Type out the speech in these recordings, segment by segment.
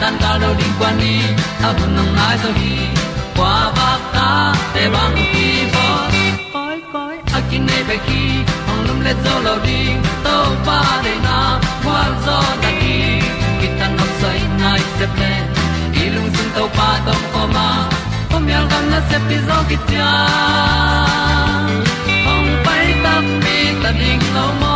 tan cao do đi qua đi, ta bu nang mai zo gi qua ba ta te bang ki bo koi koi a kin nei be ki ong lum le zo lo di to pa de na kwa zo ta ki ki tan nok sai nai se ple i lung sun to pa tom ko ma. Pom yal gam na se pi zo ki tia ong pai ta mi ta ding lo mo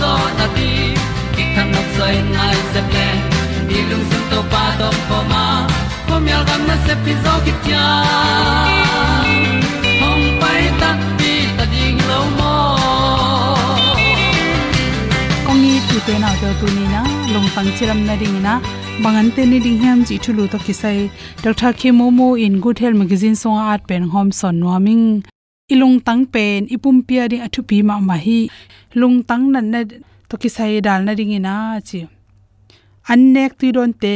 zo na ti ki kan nok sai nai se ple ni lung sun to pa to pa ma. Ko mi al gam na se pi zo ki tia hom pai ta ti ta ding lo mo kong ni tu te na to tu ni na long pang chiram na ding na bangan te ni ding hem chi thulu to kisai dr k momo in good health magazine song art pen hom son nuaming ilung tang pen, ipum pia ri athu pi ma ma hi. Lung tang nan na to kisai dal na ding ina chi annek ti don te,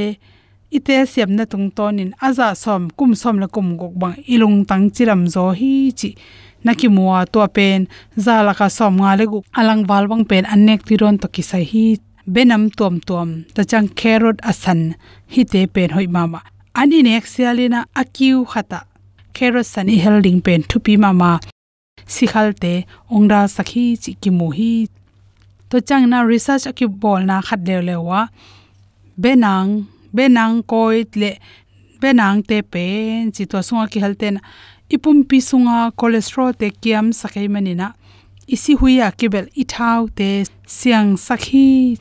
ite sem na tung tonin aza som, kum som la kum gok bang ilung tang chiram zo hi chi. Naki muwa to pen zala ka som nga le gu alang wal bang pen annek ti don to ki sai hi. Benam tom tom ta chang carrot asan, hi te pen hoi mama ani nek sialina akiu khata carrot san i helding pen thupi mama. Sikhal te ongra sakhi chi ki mu hi to chang na research aki bol na khat le lewa benang benang koit le, benang te pen chi to sunga ki halten ipum pi sunga cholesterol te kiam sakai manina isi huya kibel ithau te siang sakhi.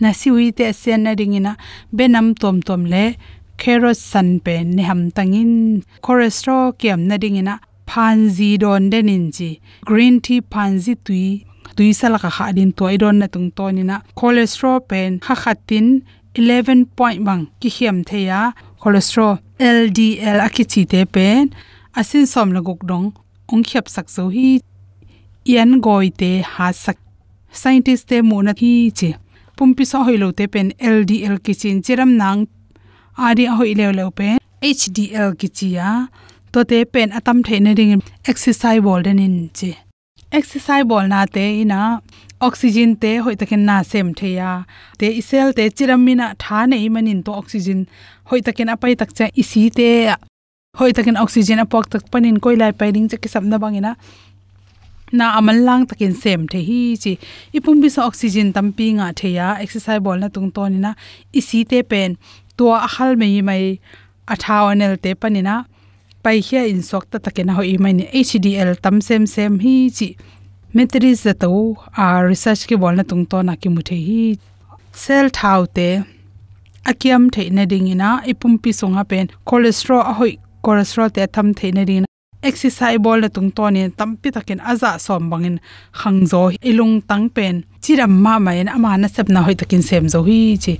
Na si hui te sen na ringina benam tom tom le kerosan pe pen ham tangin, cholesterol kiam na ringina panzi don den in ji green tea panzi tui tui sala ka kha din to don na tung to ni na cholesterol pen kha khatin 11 point bang ki hiam theya cholesterol ldl akichi te pen, asin som la gok dong ong khyap sak so hi yan goi te ha sak, scientist te mo na hi che pumpi so hoilo te pen ldl ki chin chiram nang ari hoi leo leo pen hdl ki chia to te pen atam theina ring exercise ball den in che exercise ball na te ina oxygen te hoi takin na sem theya te isel te chiramina tha nei manin to oxygen hoi takin apai tak cha isi te. Hoi takin oxygen apok tak panin koilai pai ring chaki samna bangina na amal lang takin sem the hi chi. Ipum bi so oxygen tampi nga theya exercise ball na tung to ni na isi te pen to ahal mei mai athawanel te panina. Pai hia in sok ta takena ho i mai ni hdl tam sem sem hi chi metris za to a research ki bolna tung to na ki mu the hi. Cell thau te akiam the na ding ina, ipum pi songa pen. Cholesterol a hoi cholesterol te tham the na ding exercise bol na tung to ni tampi takin aza som bangin khangzo ilung tang pen. Chiram ma ma en ama na sep na hoi takin sem zo hi chi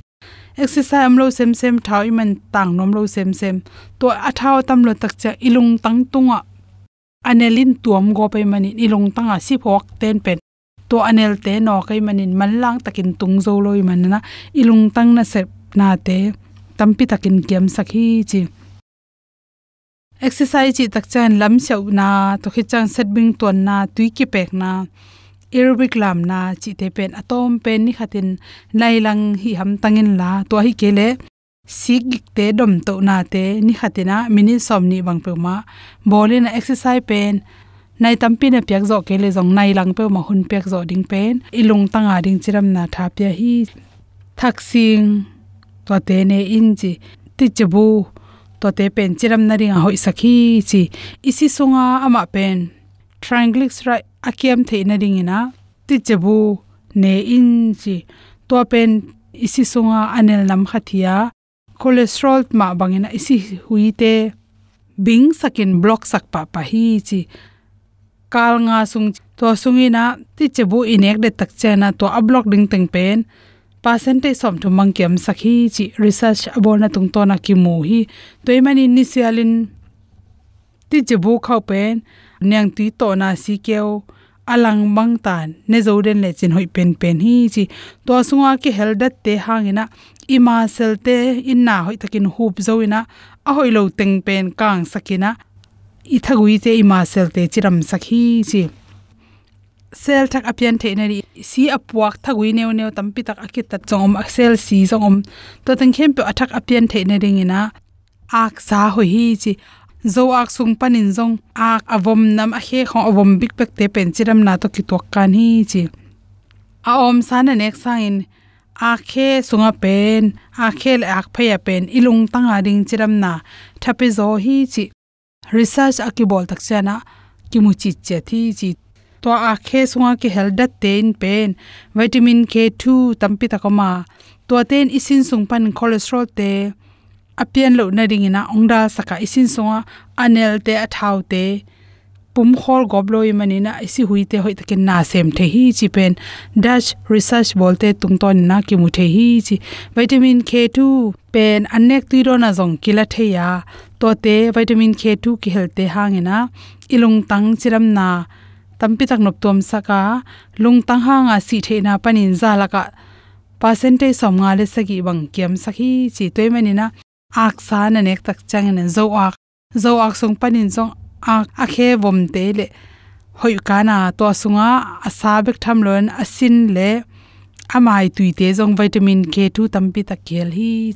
exercise amlo sem sem thau iman tang nom lo sem sem to athau tam lo tak cha ilung tang tunga anelin tuam go pe mani ilung tanga si phok ten pen to anel te no kai manin manlang takin tung zo loi manna ilung tang na sep na te tampi takin kiam sakhi chi exercise chi tak chan lam chau na to khi chang set bing ton na tui ki pek na aerobic lam na chi te pen atom pen ni khatin nailang hi ham tangin la to hi kele sik te dom to na te ni khatina mini som ni bang pe ma. Bolin exercise pen. Nai tampi na pek zo kele jong nai lang pe ma hun pek zo ding pen. Ilung tanga ding chiram na tha pya hi. Thaksing to te ne in ji ti chabu to te pen chiram na ringa hoi sakhi chi. Isi sunga ama pen. Triglyceride akiam theina ringina ti chebu ne in chi to pen isi sunga anel nam khathia cholesterol ma bangina isi huite bing sakin block sak pa pa hi chi kal nga sung to sungina ti chebu inek de tak chena to a block ding teng pen, percentage som thu mangkem sakhi chi research abona tung to na ki mu hi. Toimani initialin ti chebu khau pen nyang tui to na si keo. Alang bang tan ne zoden le chin hoi pen pen hi chi. To sunga ki heldat te hangina ima sel te inna hoi takin hup zoina a hoi lo teng pen kang sakina i thagui te ima sel te chiram sakhi chi. Sel thak apian the na ri. Si apuak thagui neu neu tampi tak akit ta chongom sel si om. To teng khem pe athak apian the na ringina ak sa hoi hi chi zo ak sung panin zong, ak avom nam a he kho avom big bek te pen chiram na to ki tok kan hi chi. A om sana nek sang in a khe sunga pen a khel ak phaya pen ilung tanga ding chiram na thapi zo hi chi. Research akibol tak chana kimu chi che thi chi. To a khe sunga ki heldat ten pen, vitamin k2 tampi takoma. To ten isin sung pan cholesterol te apian lo na ring ina ongda saka isin songa, anel te, athau te pum khol gobloi manina isi huite hoi takin na sem the hi chi pen. Dutch research bolte tungton na ki mu the hi chi. Vitamin k2 pen anek ti ro na jong kila the ya. To te vitamin k2 ki helte hangena ilung tang chiram na tampi tak nop tom saka. Lung tang hanga si the na panin za laka. Percentage som nga le sagi bang kiam sakhi chi toy manina ak sa na nek tak chang ne zo ak. Zo ak sung panin song ak a khe bom te le. Hoi kana to sunga asa bek tham lon asin le. Amai tuite jong vitamin k2 tampi ta kel hi.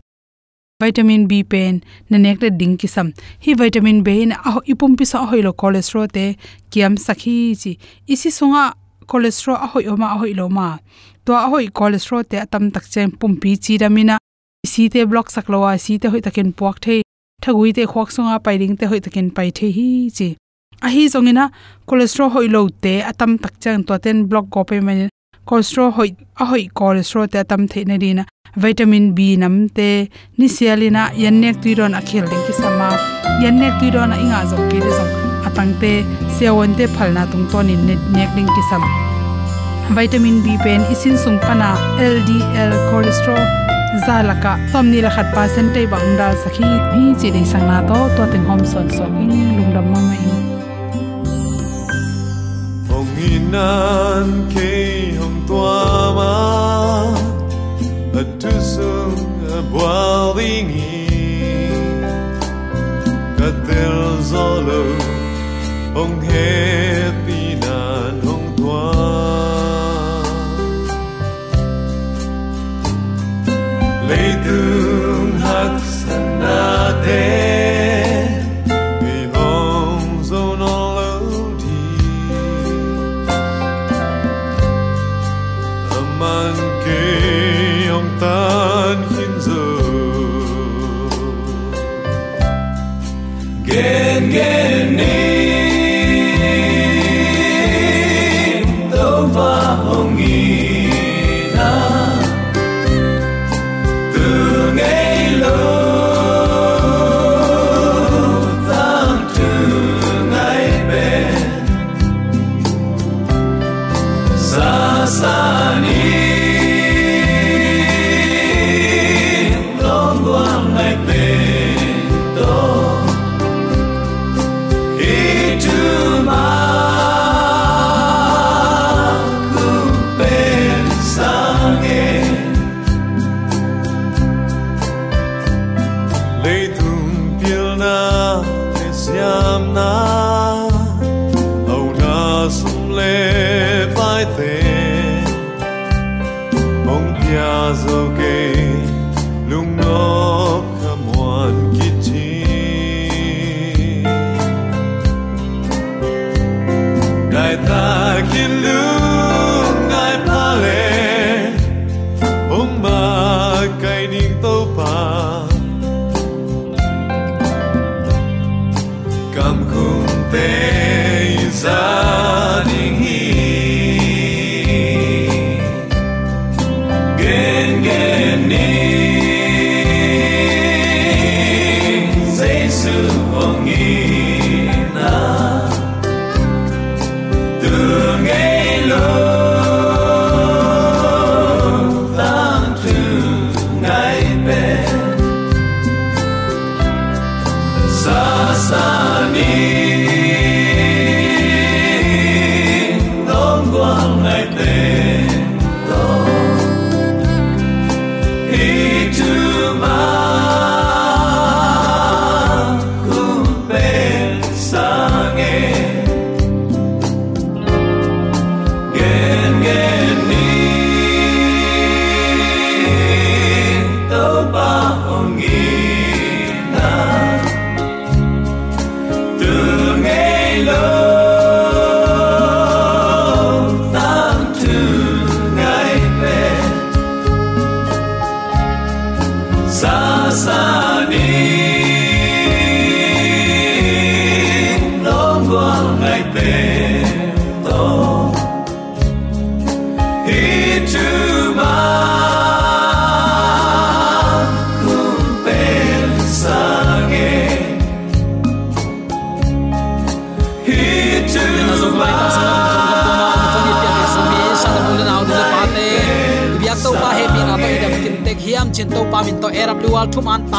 Vitamin b pen, na nek le ding ki sam. Hi vitamin b in a ipum pi sa hoilo cholesterol te kiam sakhi chi. Isi sunga cholesterol a hoi oma, a hoi lo ma. To a hoi cholesterol te atam tak chen pum pi chi ramina si te block saklowa si te hoi takin puak the, thagui te khok songa pairing te hoi takin pai the hi chi. A hi zongina cholesterol hoi lo te atam tak chang to ten block go pe man cholesterol hoi, a hoi cholesterol te atam the na dina vitamin b nam te ni sialina yannek tuiron a khel ding ki sama. Yannek tuiron a inga zo ki zo atang te sewon te phalna tung ton in nek ding ki sam vitamin b pen, isin sung pana ldl cholesterol. ซาละกะตอมนี้ละขัดปาเส้นเตบังดาสักขีฮีจีได้สังนาโตตัวถึงหอมสอนสองอิงลุงดำมาไม่อิงองอินันเค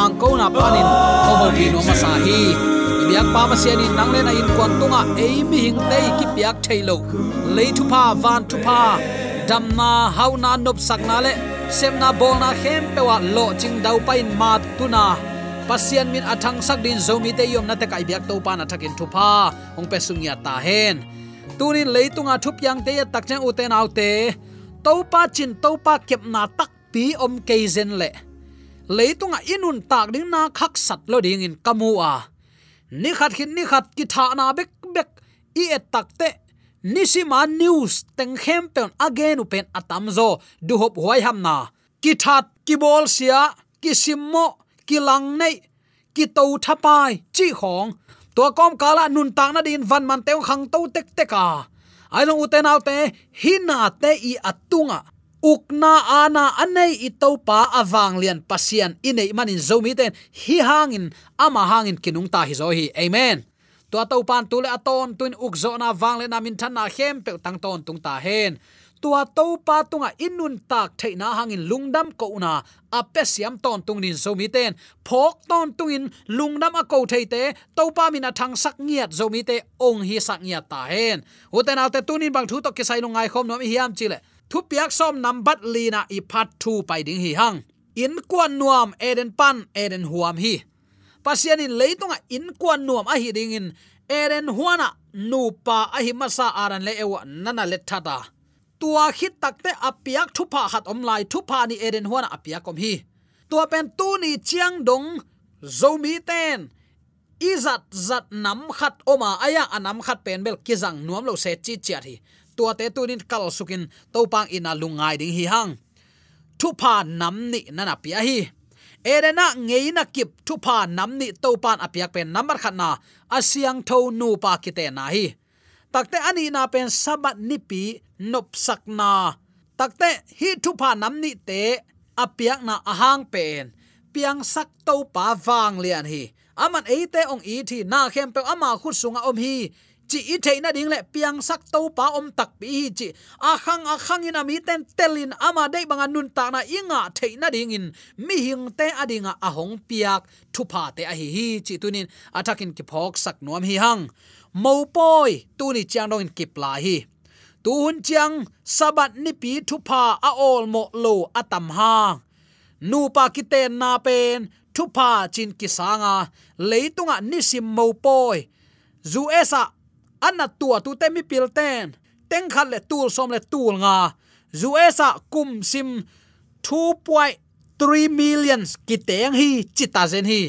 thum ko na panin ko ho no masahi biak pa ma in nang le na in kwan tunga ei mi hing tei ki biak thailo le thu pa, van thu pa, dam na, hau na nop sak na le, sem na bol na khem pe wa lo ching dau pa in ma tu na. Pasian min athang sak din zomi te yom na te kai biak to pa na thakin thu pa ong pe sungya ta hen. Tunin leitunga thup yang te tak chang uten autte to pa chin to pa kep na tak pi om ke zen le leitunga inun tak ding na khak sat lo ding in kamu a. Ni khat khin ni khat ki tha na bek bek i et tak te. Nisima news teng khem pen again upen atam zo. Du hop huai ham na. Ki that ki bol sia, ki simmo ki lang nei, ki to thapai, chi khong to kom kala nun tak na din van man teu khang to tek teka ai long uten autte hina te i atunga ukna ana anei itopa pa awang lian pasian inei manin zomi ten hi hangin, ama hangin kinung ta hi zo hi. Amen. To tua to pan tu le aton tuin ukzo na wang le na min than na khem pe tang ton tung ta hen. Tua to pa tunga inun tak theina hangin lungdam ko na ape siam ton tung din so mi ten. Phok ton tung in lungdam a ko theite to pa min a thang sak ngiat zo mi te, ong hi sak ngiat ta hen. Uten alte tunin bang thu to ke sai no ngai khom nom hiam chile thu piak som nam bat lina i phat thu pai ding hi hang. In kwan nuam eden pan, eden huam hi. Pasian in leitunga in kwan nuam a hi ding in eden huana, nu pa a hi masa aran le ewa nana le thata tua khit takte apiak thu pha hat om lai thu pha ni eden huana apiak kom hi. Tua pen tu ni chiang dong zomi ten. Izat zat nam khat oma, aya anam khat pen bel kizang nuam lo se chi chiat hi tua te tunin kal sukin to pang ina lungai ding hi hang. Thu pa nam ni nana pia hi. Erena ngeina kip thu pa nam ni to pan apiak pen number khat na asiang tho nu pa kite na hi. Takte ani na pen sabat ni pi nop sak na. Takte hi thu pa nam ni te apiak na ahang pen. Piang sak to pa wang lian hi. Aman eite ong i thi na khem pe ama khut sunga om hi chi i theina ding le piang sak to pa om tak pi hi chi a à khang a à khang in à ami ten telin ama dei banga nun ta na inga theina ding in. Mi hing te adinga a hong piak, thu pa te a hi hi chi tunin atakin ki phok sak nuam hi hang mo poi tu ni chang dong in kip la hi. Tu hun chang sabat ni pi thu pa a ol mo lo atam ha. Nu pa ki ten na pen thu pa chin ki sanga leitunga nisim mo poi zu esa anna tua tu te mi pil ten teng khat le tul som le tul nga. Zu esa kum sim 2.3 millions ki teng hi chita zen hi.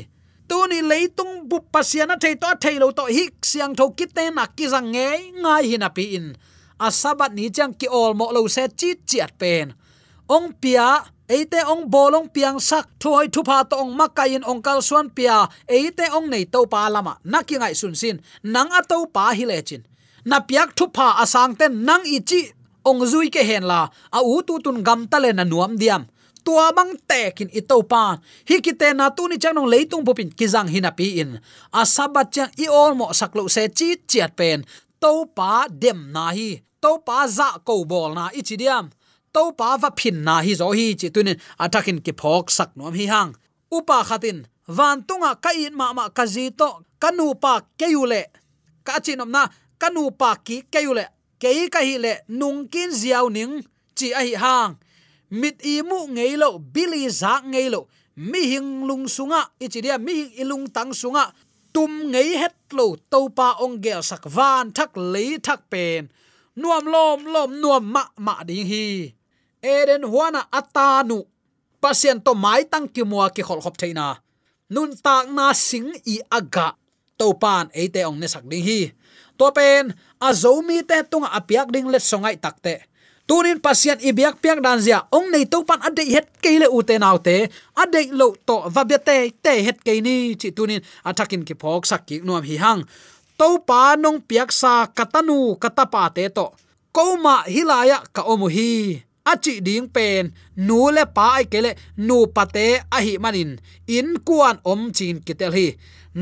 Tu ni leitung bu pasiana thei to thei lo to hi siang tho ki te na ki zang nge ngai hi na pi in. Asabat ni chang ki ol mo lo se chi chiat pen. Ong pia eite ong bolong piang sak thoi thupa to ong makain ong kal suan pia. Eite ong nei to pa lama, nakingai sun sin, nang a to pa hilechin na piak thupa asang ten, nang ichi ong zui ke hen la, a u tu tun gam tale na nuam diam. Tua bang tekin ito pa. Hi kite na tu ni chanong leitung popin kizang hinapi in. A sabat chang i ol mo saklo se chi chiat pen. To pa dem na hi. To pa za ko bol na ichi diam to pa va phin na hi zo hi chi tunin atakin ki phok sak nom hi hang. Upa khatin, van tunga ka in ma ma ka ji to kanu pa keyule ka chinom na kanu pa ki keyule kei ka hi le, nung kin ziaw ning, chi a hi hang. Mit i mu ngei lo, bili za ngei lo. Mi hing lung sunga ichidia mi hing ilung tang sunga. Tum ngei het lo, to pa ong gel sak van thak lei thak pen. Nuam lom lom nuam ma ma ding hi eden huana atanu. Pasien to mai tang ki mua ki khol khop theina. Nun tak na sing i aga. To pan ate ong ne sak ding hi. To pen a zomi te tung apiak ding let songai takte tunin pasien ibiak piak dan zia ong nei to pan ade het keile u te nau te. Ade lo to va be te te het ke ni. Chi tunin atakin ki phok sak ki nuam hi hang. To pa nong piak sa katanu katapa te to. Koma hilaya ka omu hi achi ding pen, nu le pa ai kele nu pate a hi manin. In kuan om chin kitel hi.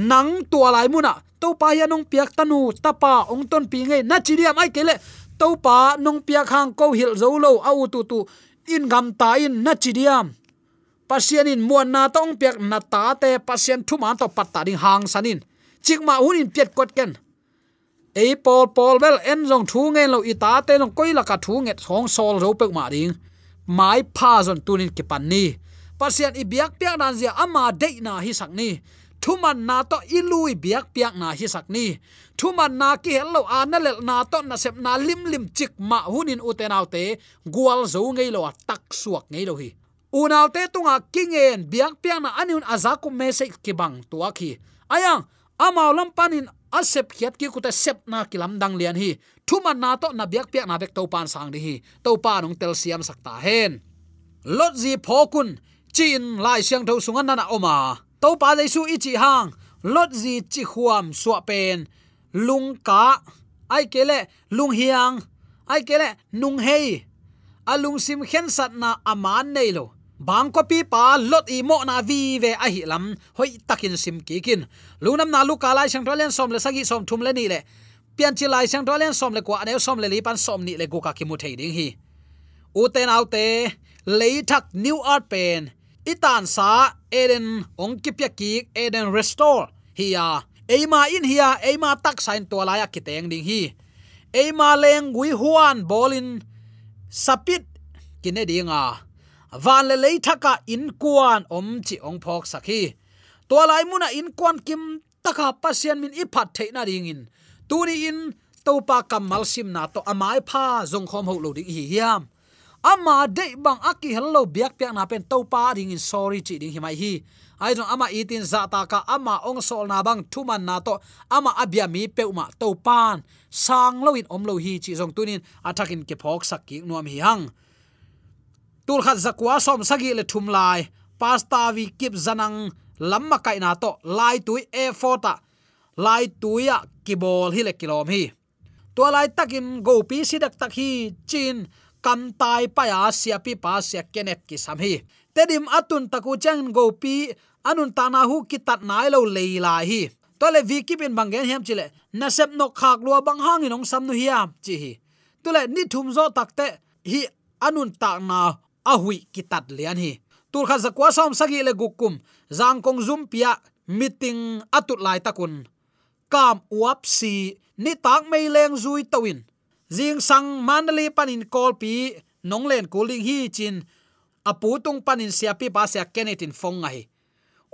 Nang tua lai muna to pa ya nong piak tanu tapa ong ton pi nge na chi diam ai kele to pa nong piak hang ko hil zo lo au tu tu. In gam ta in, na chi diam pasien in muan na tong piak na ta te, pasien thu man to patta ding hang sanin. Chikma hun in piet kot ken ei pol pol bel en jong thu nge lo ita te long koi la ka thu nge thong sol ro pek ma ding. Mai pha zon tunin ki pan ni. Pasian i biak piak dan zia ama de na hi sak ni. Thuman na to ilui biak piak na hi sak ni. Thuman na ki hello ana lel na to na sep na lim lim chik ma hunin uten autte gwal zo ngei lo tak suak ngei lo hi. Unau te tunga kingen biak piak na aniun azakum me se kibang tuaki ayang amao lam panin asep khiat ki kuta sep na kilam dang lian hi. Thuma na to na biak piak na bek to pan sang di hi. To pa nong tel siam sakta hen. Lot zi phokun chin lai siang tho sungan na oma. To pa dei su ichi hang. Lot ji chi huam suwa pen. Lung ka, ai kele lung hiang, ai kele nung hei. Alung sim khen sat na aman nei lo bang ko pi pa lot i mo na vi ve a hi lam hoi takin sim ki kin lunam na lu kalai sang tolen som le sagi som thum le ni le pian chi lai sang tolen som le kwa ne som le li pan som ni le go ka ki mu thei ding hi u te nau te le thak new art pen. Itan sa eden ong ki pya ki eden restore. Hi ya à, eima in hiya eima à, tak sain to la ya à ki teng ding hi eima leng wi huan bolin sapit kine dinga van le lei thaka in kuan om chi ong phok sakhi. To lai muna in kuan kim taka pasien min iphat theina ring in. Tuni in topa kamal sim na to amai pha zong khom ho lo ding hi hiam. Ama de bang aki hello biak piak na pen topa ring in. Sorry chi ding hi mai hi. Ai jong ama itin za ta ka ama ong sol na bang thuman na to ama abia mi pe uma to pan sang lo in om lo hi chi jong tunin atakin ke phok sak ki nuam hi hang tul khat zakwa som sagi le thum lai. Pasta vi kip zanang lamma kai na to, lai tui e fota lai tuya kibol hi le kilom hi. To lai takin go pi sidak tak hi, chin, kam tai pa ya sia pi pa sia kenet ki sam hi. Tedim atun taku chang go pi anun ta na hu ki tat nai lo leila hi. To le vi kipin bangen hem chile na sep no khak lua bang hang in ong sam nu hiam chi hi. To le ni thum zo takte hi anun ta na a hui kitat lian hi. Tur kha zakwa som sagi le gukum zang kong zum pia meeting atut lai takun. Kam uap si ni tak mei leng zui tawin. Jing sang manali panin kol pi nonglen kuling hi chin. Apu tung panin siapi pa sia kenetin phong ngai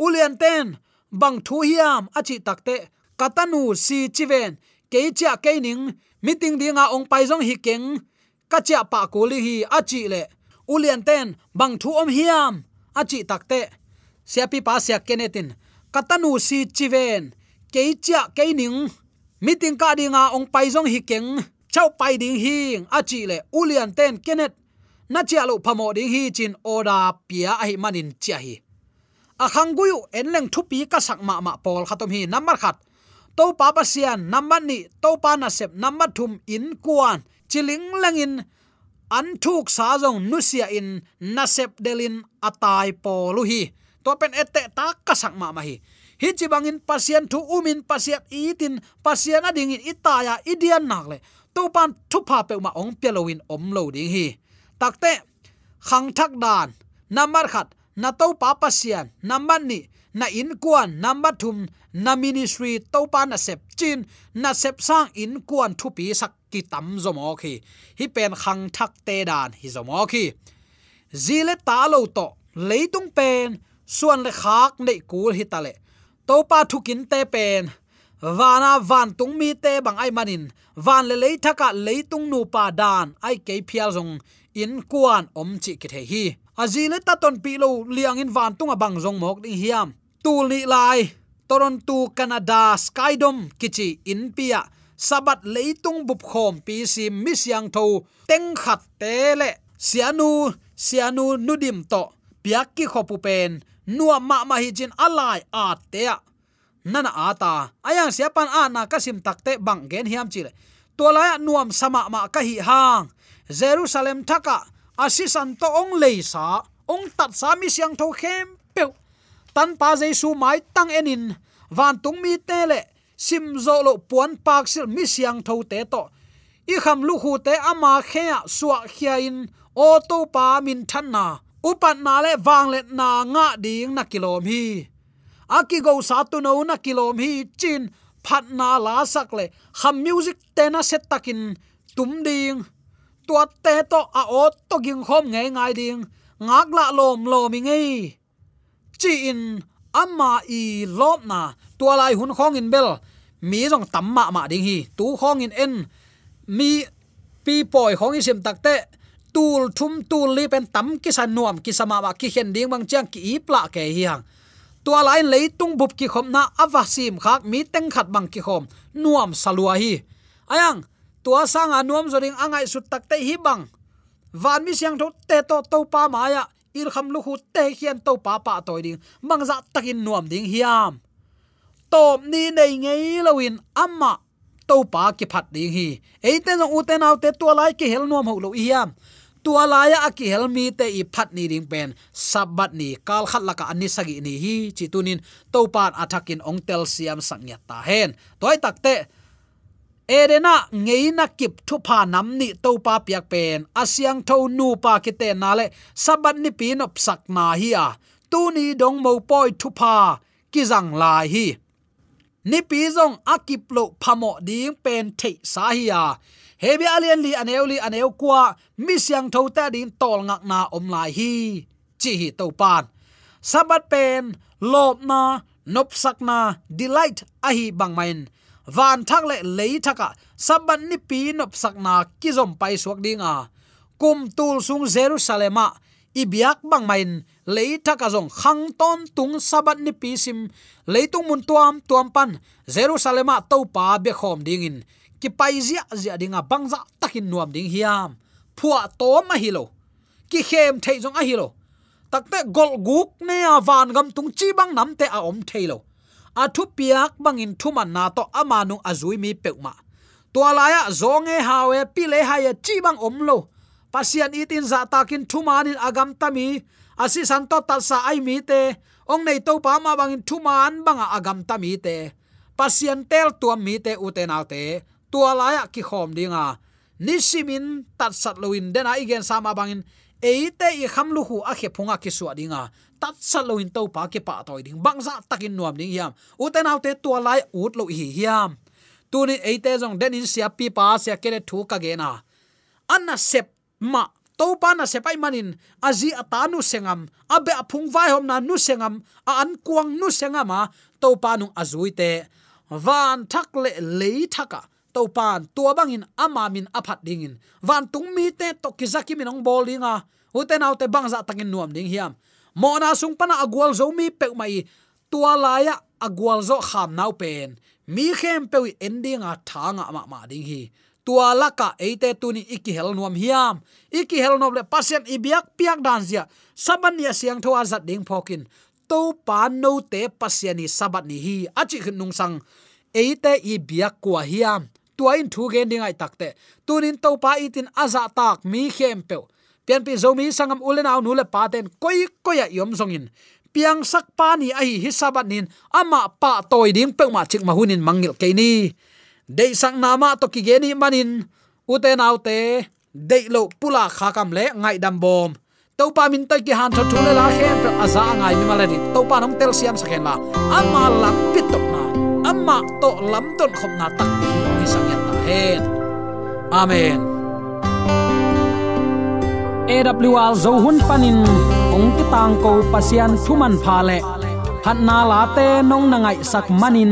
ulian ten, bang thu hiam achi takte katanu si chiven ke keining meeting dinga ong pai jong hi keng. Kacha pa kuli hi achi le ulian ten bang thu om hiam. Achi takte. Siapi pa sia kenetin. Katanu si chiven. Keichia keining meeting ka dinga ong pai jong hi keng. Chau pai ding hing. Achi le ulian ten kenet. Na chia lo phamo ding hi chin oda pia ai manin chia hi. A khanguyu enleng thupi ka sakma ma pol khatom hi number khat. To pa pa sian, number ni. To pa na sep, number thum in kuan. Chiling langin an thuk sa jong nusia in nasep delin atai polu hi to pen ette ta ka sakma ma hi hi chi bangin pasien thu umin pasiat itin pasian ading in itaya idian nakle. To pan thu pa pe ma ong pelowin om lo ding hi. Takte khang thak dan namar khat, na to pa pasian number ni, na in kuan number thum, na ministry to pa na sep chin na sep sang in kuan thu pi sak ki tam zomo khi hi. Pen khang thak te dan hi zomo khi zile ta lo to, leitung pen, suan le khak nei kul hi tale to pa thukin te pen wana van tung mi te bang ai manin. Van le lei thaka leitung nu pa dan, ai ke phial zong, in kuan om chi ki the hi. Azile ta ton pi lo liang in van tung bang zong mok ding hiam. Tu ni lai toronto canada skydom kichi in pia sabat leitung bup khom pi si mi siang tho teng khat te le sianu sianu nudim to piak ki khopu pen nuwa ma ma hi jin alai a te nana ata ayang siapan a na kasim takte bang gen hiam chile to la nuam sama ma ka hi hang, jerusalem thaka asisan to ong leisa ong tat sa mi siang tho khem pe tan pa jesu mai tang enin van tung mi te le sim zo lo puan pak sil mi siang tho te to. I kham lu khu te ama khea suwa khia in o to pa min than na. Upat na le wang le na nga ding na kilom hi. Aki go sa tu no na kilom hi chin, phat na la sak le. Kham music te na set takin tum ding. Tua te to a o to ging khom nge ngai ding. Ngak la lom lom ngei. Chi in amma i lop na. Tua lai hun khong in bel mi jong tam ma ma ding hi. Tu khong in en. Mi pi poi khong i sim takte tul thum tul li pen tam ki san nuam ki sama ma ki hen ding bang chang ki i pla ke hi hang. Tua lain tung bup ki khom na avasim khak mi teng khat bang ki khom. Nuam salua hi. Ayang, tua sang anuam zoring angai sut tak te hi bang. Van mi siang tho te to to pa maya ir kham lu hu te hian to pa pa toy ding. Mang za takin nuam ding hiam top ni nei ngei lawin amma to pa ki phat ding hi. Eite no uten autte tua lai ki hel nuam ho lo hiam tua laya aki helmi te i phat ni ring pen. Sabat ni, kal khat laka ani sagi ni hi. Chi tunin to pan athakin ong tel siam sangya ta hen. Toy takte erena ngeina kip thu pha nam ni to pa piak pen. Asyang tho nu pa ki te na le sabat ni pin nop sak na hi a. Tu ni dong mo poi thu pha kizang lai hi ni pi zong akip lo phamo ding pen the sa hi a hebi alien li aneu li aneu kwa mi siang tho ta din tol ngak na om lai hi. Chi hi to pan. Sabat pen lob na, nop sak na, delight a hi bang main. Van thak le lei thaka sabat ni pi nop sak na ki zom pai suak dinga kum tul sung jerusalema ibiak bang main lấy thắc zong khang ton tung sabat ni pi sim. Leitung mun tuam tuam pan jerusalema to pa be khom ding in. Ki pai zia zia dinga bangza dạ, takin nuam ding hiam. Phua to ma hilo ki khem thei jong a hilo takte gol guk ne à, van gam tung chi bang nam te a à om thailo a à thu piak bangin thu man na to amanu azui mi peuma tualaya zonge hawe pile haya e, chi bang om lo pasian itin za takin thu manin agam tami asi santo sa ai mi te. Ong nei to pa ma bang thu man bang agam tami te. Pasien tel tuam mi te uten autte tua laya ki khom dinga. Nisimin tat sat loin den a igen sama bangin eite i khamlu hu a khe phunga ki suwa dinga. Tat sat loin to pa ke pa toy ding. Bangza takin nuam ding hiam. Uten autte tua lai ut lo hi hiam. Tunin eite jong den in sia pi pa sia kele thu ka ge na. Anna sep ma to pa na sepai manin azi atanu sengam abe aphung vai hom na nu sengam, a an kuang nu sengama to pa nu azuite van thak le le thaka to pan tua bangin ama min aphat dingin van tung mi te to kizaki min ong bol uten autte bangza takin nuam ding hiam. Mo na sung pana agwal zo mi pe mai, tua laya agwal zo kham nau pen. Mi khem pe endinga thanga ma ma ding hi tua laka eite tuni iki hel nuam hiam. Iki hel nom le pasien ibiak piak dan zia. Saban ya siang thoa zat ding phokin. To pa no te pasiani sabat ni hi. Achi nung sang. Eite ibiak kwa hiam. Tuain thu gen ding ai takte. Tunin to pa itin aza tak mi khem pe pian pi zomi sangam ulen aw nu le paten koi koya yom zongin. Piang sak pa ni ai hi sabat nin. Ama pa toy ding pe ma chik ma hunin mangil ke ni de sang nama to ki geni manin. Uten autte de lo pula kha kam le ngai dam bom. To pa min ta ki han tho thu la khem pe aza ngai mi malari to pa nong tel siam sakhen la amma lam pitok na. Amma to lam ton khom na tak ni sang ya ta hen. Amen. AWR zo hun panin ong ti tang ko pasian thuman pha le. Phat na la te nong na ngai sak manin